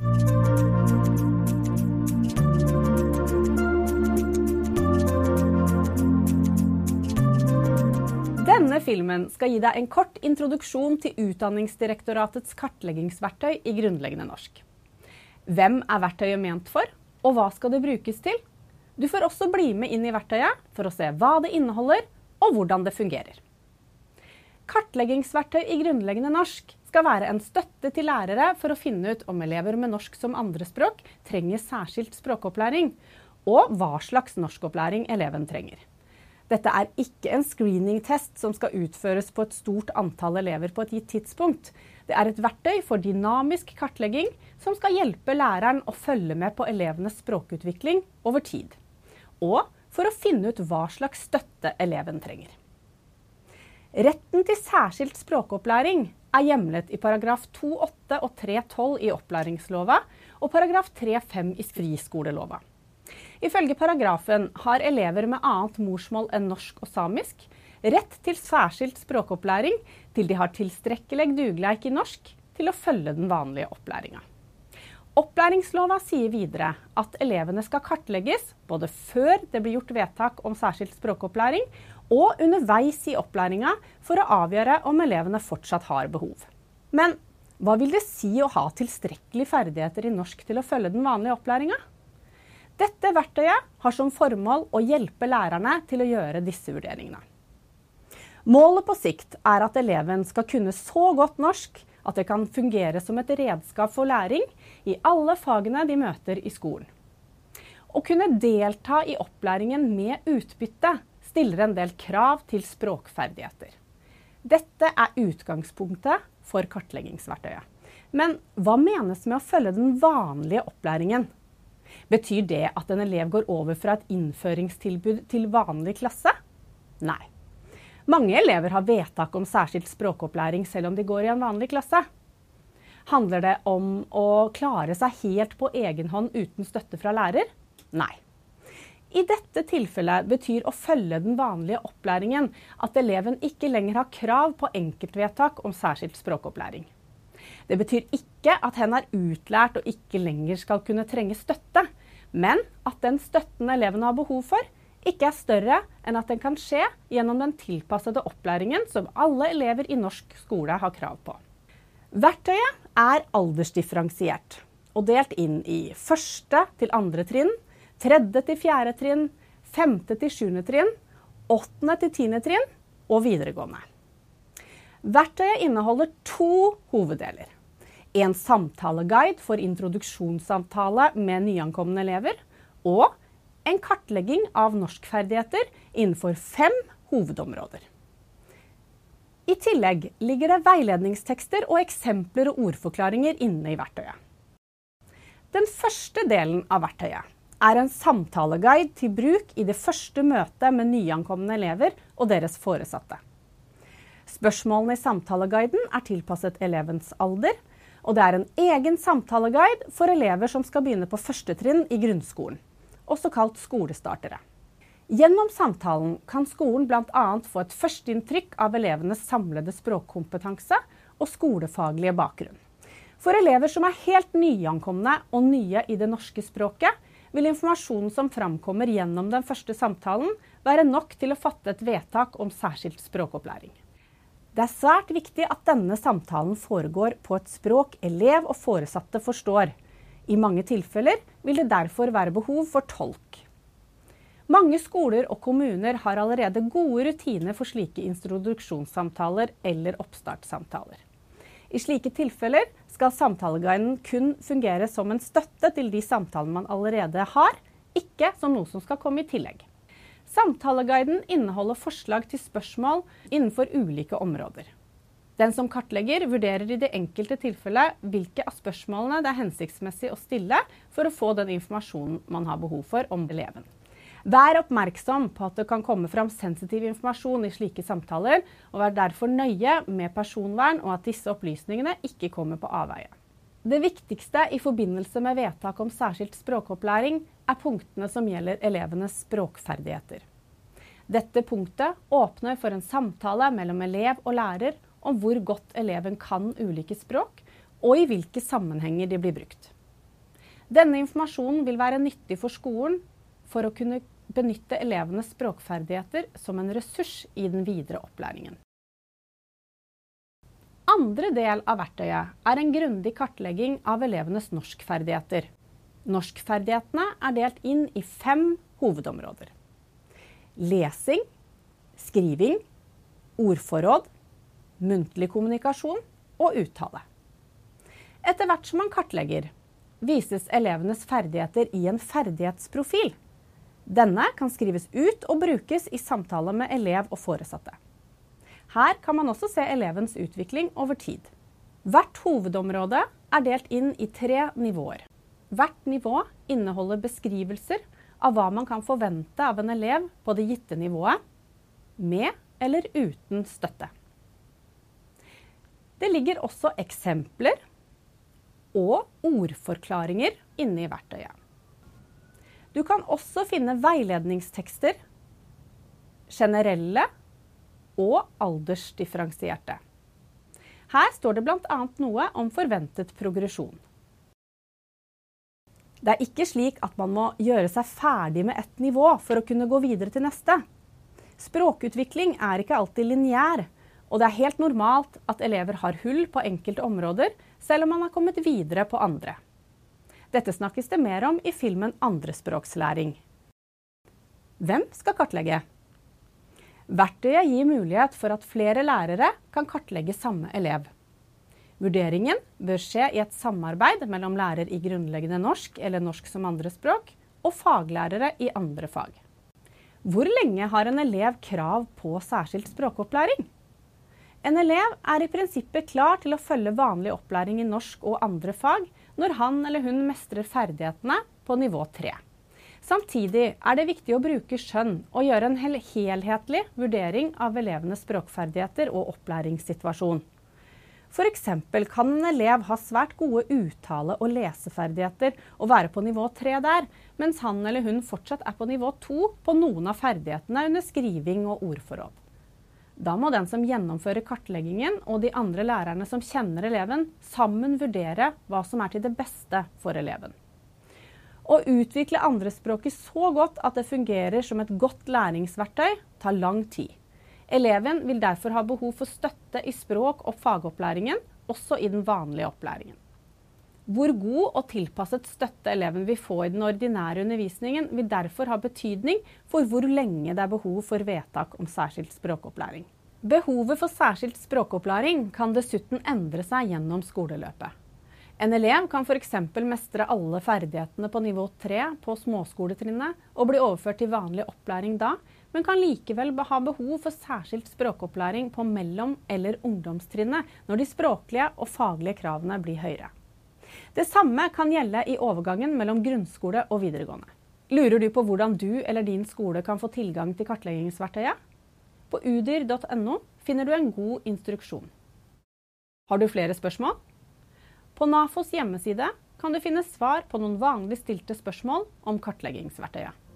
Denne filmen skal gi deg en kort introduksjon til Utdanningsdirektoratets kartleggingsverktøy i grunnleggende norsk. Hvem er verktøyet ment for, og hva skal det brukes til? Du får også bli med inn i verktøyet for å se hva det inneholder, og hvordan det fungerer. Kartleggingsverktøy i grunnleggende norsk skal være en støtte til lærere for å finne ut om elever med norsk som andrespråk trenger særskilt språkopplæring, og hva slags norskopplæring eleven trenger. Dette er ikke en screeningtest som skal utføres på et stort antall elever på et gitt tidspunkt. Det er et verktøy for dynamisk kartlegging som skal hjelpe læreren å følge med på elevenes språkutvikling over tid. Og for å finne ut hva slags støtte eleven trenger. Retten til særskilt språkopplæring er hjemlet i paragraf 2-8 og 3-12 i opplæringslova og paragraf 3-5 i friskolelova. Ifølge paragrafen har elever med annet morsmål enn norsk og samisk rett til særskilt språkopplæring til de har tilstrekkelig dugleik i norsk til å følge den vanlige opplæringa. Opplæringslova sier videre at elevene skal kartlegges både før det blir gjort vedtak om særskilt språkopplæring, og underveis i opplæringa for å avgjøre om elevene fortsatt har behov. Men hva vil det si å ha tilstrekkelige ferdigheter i norsk til å følge den vanlige opplæringa? Dette verktøyet har som formål å hjelpe lærerne til å gjøre disse vurderingene. Målet på sikt er at eleven skal kunne så godt norsk at det kan fungere som et redskap for læring i alle fagene de møter i skolen. Å kunne delta i opplæringen med utbytte stiller en del krav til språkferdigheter. Dette er utgangspunktet for kartleggingsverktøyet. Men hva menes med å følge den vanlige opplæringen? Betyr det at en elev går over fra et innføringstilbud til vanlig klasse? Nei. Mange elever har vedtak om særskilt språkopplæring selv om de går i en vanlig klasse. Handler det om å klare seg helt på egen hånd uten støtte fra lærer? Nei. I dette tilfellet betyr å følge den vanlige opplæringen at eleven ikke lenger har krav på enkeltvedtak om særskilt språkopplæring. Det betyr ikke at hen er utlært og ikke lenger skal kunne trenge støtte, men at den støtten eleven har behov for, ikke er større enn at den kan skje gjennom den tilpassede opplæringen som alle elever i norsk skole har krav på. Verktøyet er aldersdifferensiert og delt inn i første til andre trinn, tredje til fjerde trinn, femte til sjuende trinn, åttende til tiende trinn og videregående. Verktøyet inneholder to hoveddeler en samtaleguide for introduksjonssamtale med nyankomne elever, og en kartlegging av norskferdigheter innenfor fem hovedområder. I tillegg ligger det veiledningstekster og eksempler og ordforklaringer inne i verktøyet. Den første delen av verktøyet er en samtaleguide til bruk i det første møtet med nyankomne elever og deres foresatte. Spørsmålene i samtaleguiden er tilpasset elevens alder, og det er en egen samtaleguide for elever som skal begynne på første trinn i grunnskolen, også kalt skolestartere. Gjennom samtalen kan skolen bl.a. få et førsteinntrykk av elevenes samlede språkkompetanse og skolefaglige bakgrunn. For elever som er helt nyankomne og nye i det norske språket, vil informasjonen som framkommer gjennom den første samtalen, være nok til å fatte et vedtak om særskilt språkopplæring. Det er svært viktig at denne samtalen foregår på et språk elev og foresatte forstår. I mange tilfeller vil det derfor være behov for tolk. Mange skoler og kommuner har allerede gode rutiner for slike introduksjonssamtaler eller oppstartssamtaler. I slike tilfeller skal samtaleguiden kun fungere som en støtte til de samtalene man allerede har, ikke som noe som skal komme i tillegg. Samtaleguiden inneholder forslag til spørsmål innenfor ulike områder. Den som kartlegger, vurderer i det enkelte tilfellet hvilke av spørsmålene det er hensiktsmessig å stille for å få den informasjonen man har behov for om eleven. Vær oppmerksom på at det kan komme fram sensitiv informasjon i slike samtaler, og vær derfor nøye med personvern og at disse opplysningene ikke kommer på avveie. Det viktigste i forbindelse med vedtak om særskilt språkopplæring er punktene som gjelder elevenes språkferdigheter. Dette punktet åpner for en samtale mellom elev og lærer om hvor godt eleven kan ulike språk, og i hvilke sammenhenger de blir brukt. Denne informasjonen vil være nyttig for skolen for å kunne benytte elevenes språkferdigheter som en ressurs i den videre opplæringen. Andre del av verktøyet er en grundig kartlegging av elevenes norskferdigheter. Norskferdighetene er delt inn i fem hovedområder. Lesing, skriving, ordforråd, muntlig kommunikasjon og uttale. Etter hvert som man kartlegger, vises elevenes ferdigheter i en ferdighetsprofil. Denne kan skrives ut og brukes i samtale med elev og foresatte. Her kan man også se elevens utvikling over tid. Hvert hovedområde er delt inn i tre nivåer. Hvert nivå inneholder beskrivelser av hva man kan forvente av en elev på det gitte nivået, med eller uten støtte. Det ligger også eksempler og ordforklaringer inne i verktøyet. Du kan også finne veiledningstekster, generelle og aldersdifferensierte. Her står det bl.a. noe om forventet progresjon. Det er ikke slik at man må gjøre seg ferdig med ett nivå for å kunne gå videre til neste. Språkutvikling er ikke alltid lineær, og det er helt normalt at elever har hull på enkelte områder, selv om man har kommet videre på andre. Dette snakkes det mer om i filmen Andrespråkslæring. Hvem skal kartlegge? Verktøyet gir mulighet for at flere lærere kan kartlegge samme elev. Vurderingen bør skje i et samarbeid mellom lærer i grunnleggende norsk eller norsk som andrespråk og faglærere i andre fag. Hvor lenge har en elev krav på særskilt språkopplæring? En elev er i prinsippet klar til å følge vanlig opplæring i norsk og andre fag når han eller hun mestrer ferdighetene på nivå 3. Samtidig er det viktig å bruke skjønn og gjøre en helhetlig vurdering av elevenes språkferdigheter og opplæringssituasjon. F.eks. kan en elev ha svært gode uttale- og leseferdigheter og være på nivå 3 der, mens han eller hun fortsatt er på nivå 2 på noen av ferdighetene under skriving og ordforråd. Da må den som gjennomfører kartleggingen og de andre lærerne som kjenner eleven, sammen vurdere hva som er til det beste for eleven. Å utvikle andrespråket så godt at det fungerer som et godt læringsverktøy, tar lang tid. Eleven vil derfor ha behov for støtte i språk- og fagopplæringen, også i den vanlige opplæringen. Hvor god og tilpasset støtte eleven vil få i den ordinære undervisningen, vil derfor ha betydning for hvor lenge det er behov for vedtak om særskilt språkopplæring. Behovet for særskilt språkopplæring kan dessuten endre seg gjennom skoleløpet. En elev kan f.eks. mestre alle ferdighetene på nivå 3 på småskoletrinnet og bli overført til vanlig opplæring da, men kan likevel ha behov for særskilt språkopplæring på mellom- eller ungdomstrinnet når de språklige og faglige kravene blir høyere. Det samme kan gjelde i overgangen mellom grunnskole og videregående. Lurer du på hvordan du eller din skole kan få tilgang til kartleggingsverktøyet? På udir.no finner du en god instruksjon. Har du flere spørsmål? På NAFOs hjemmeside kan du finne svar på noen vanlig stilte spørsmål om kartleggingsverktøyet.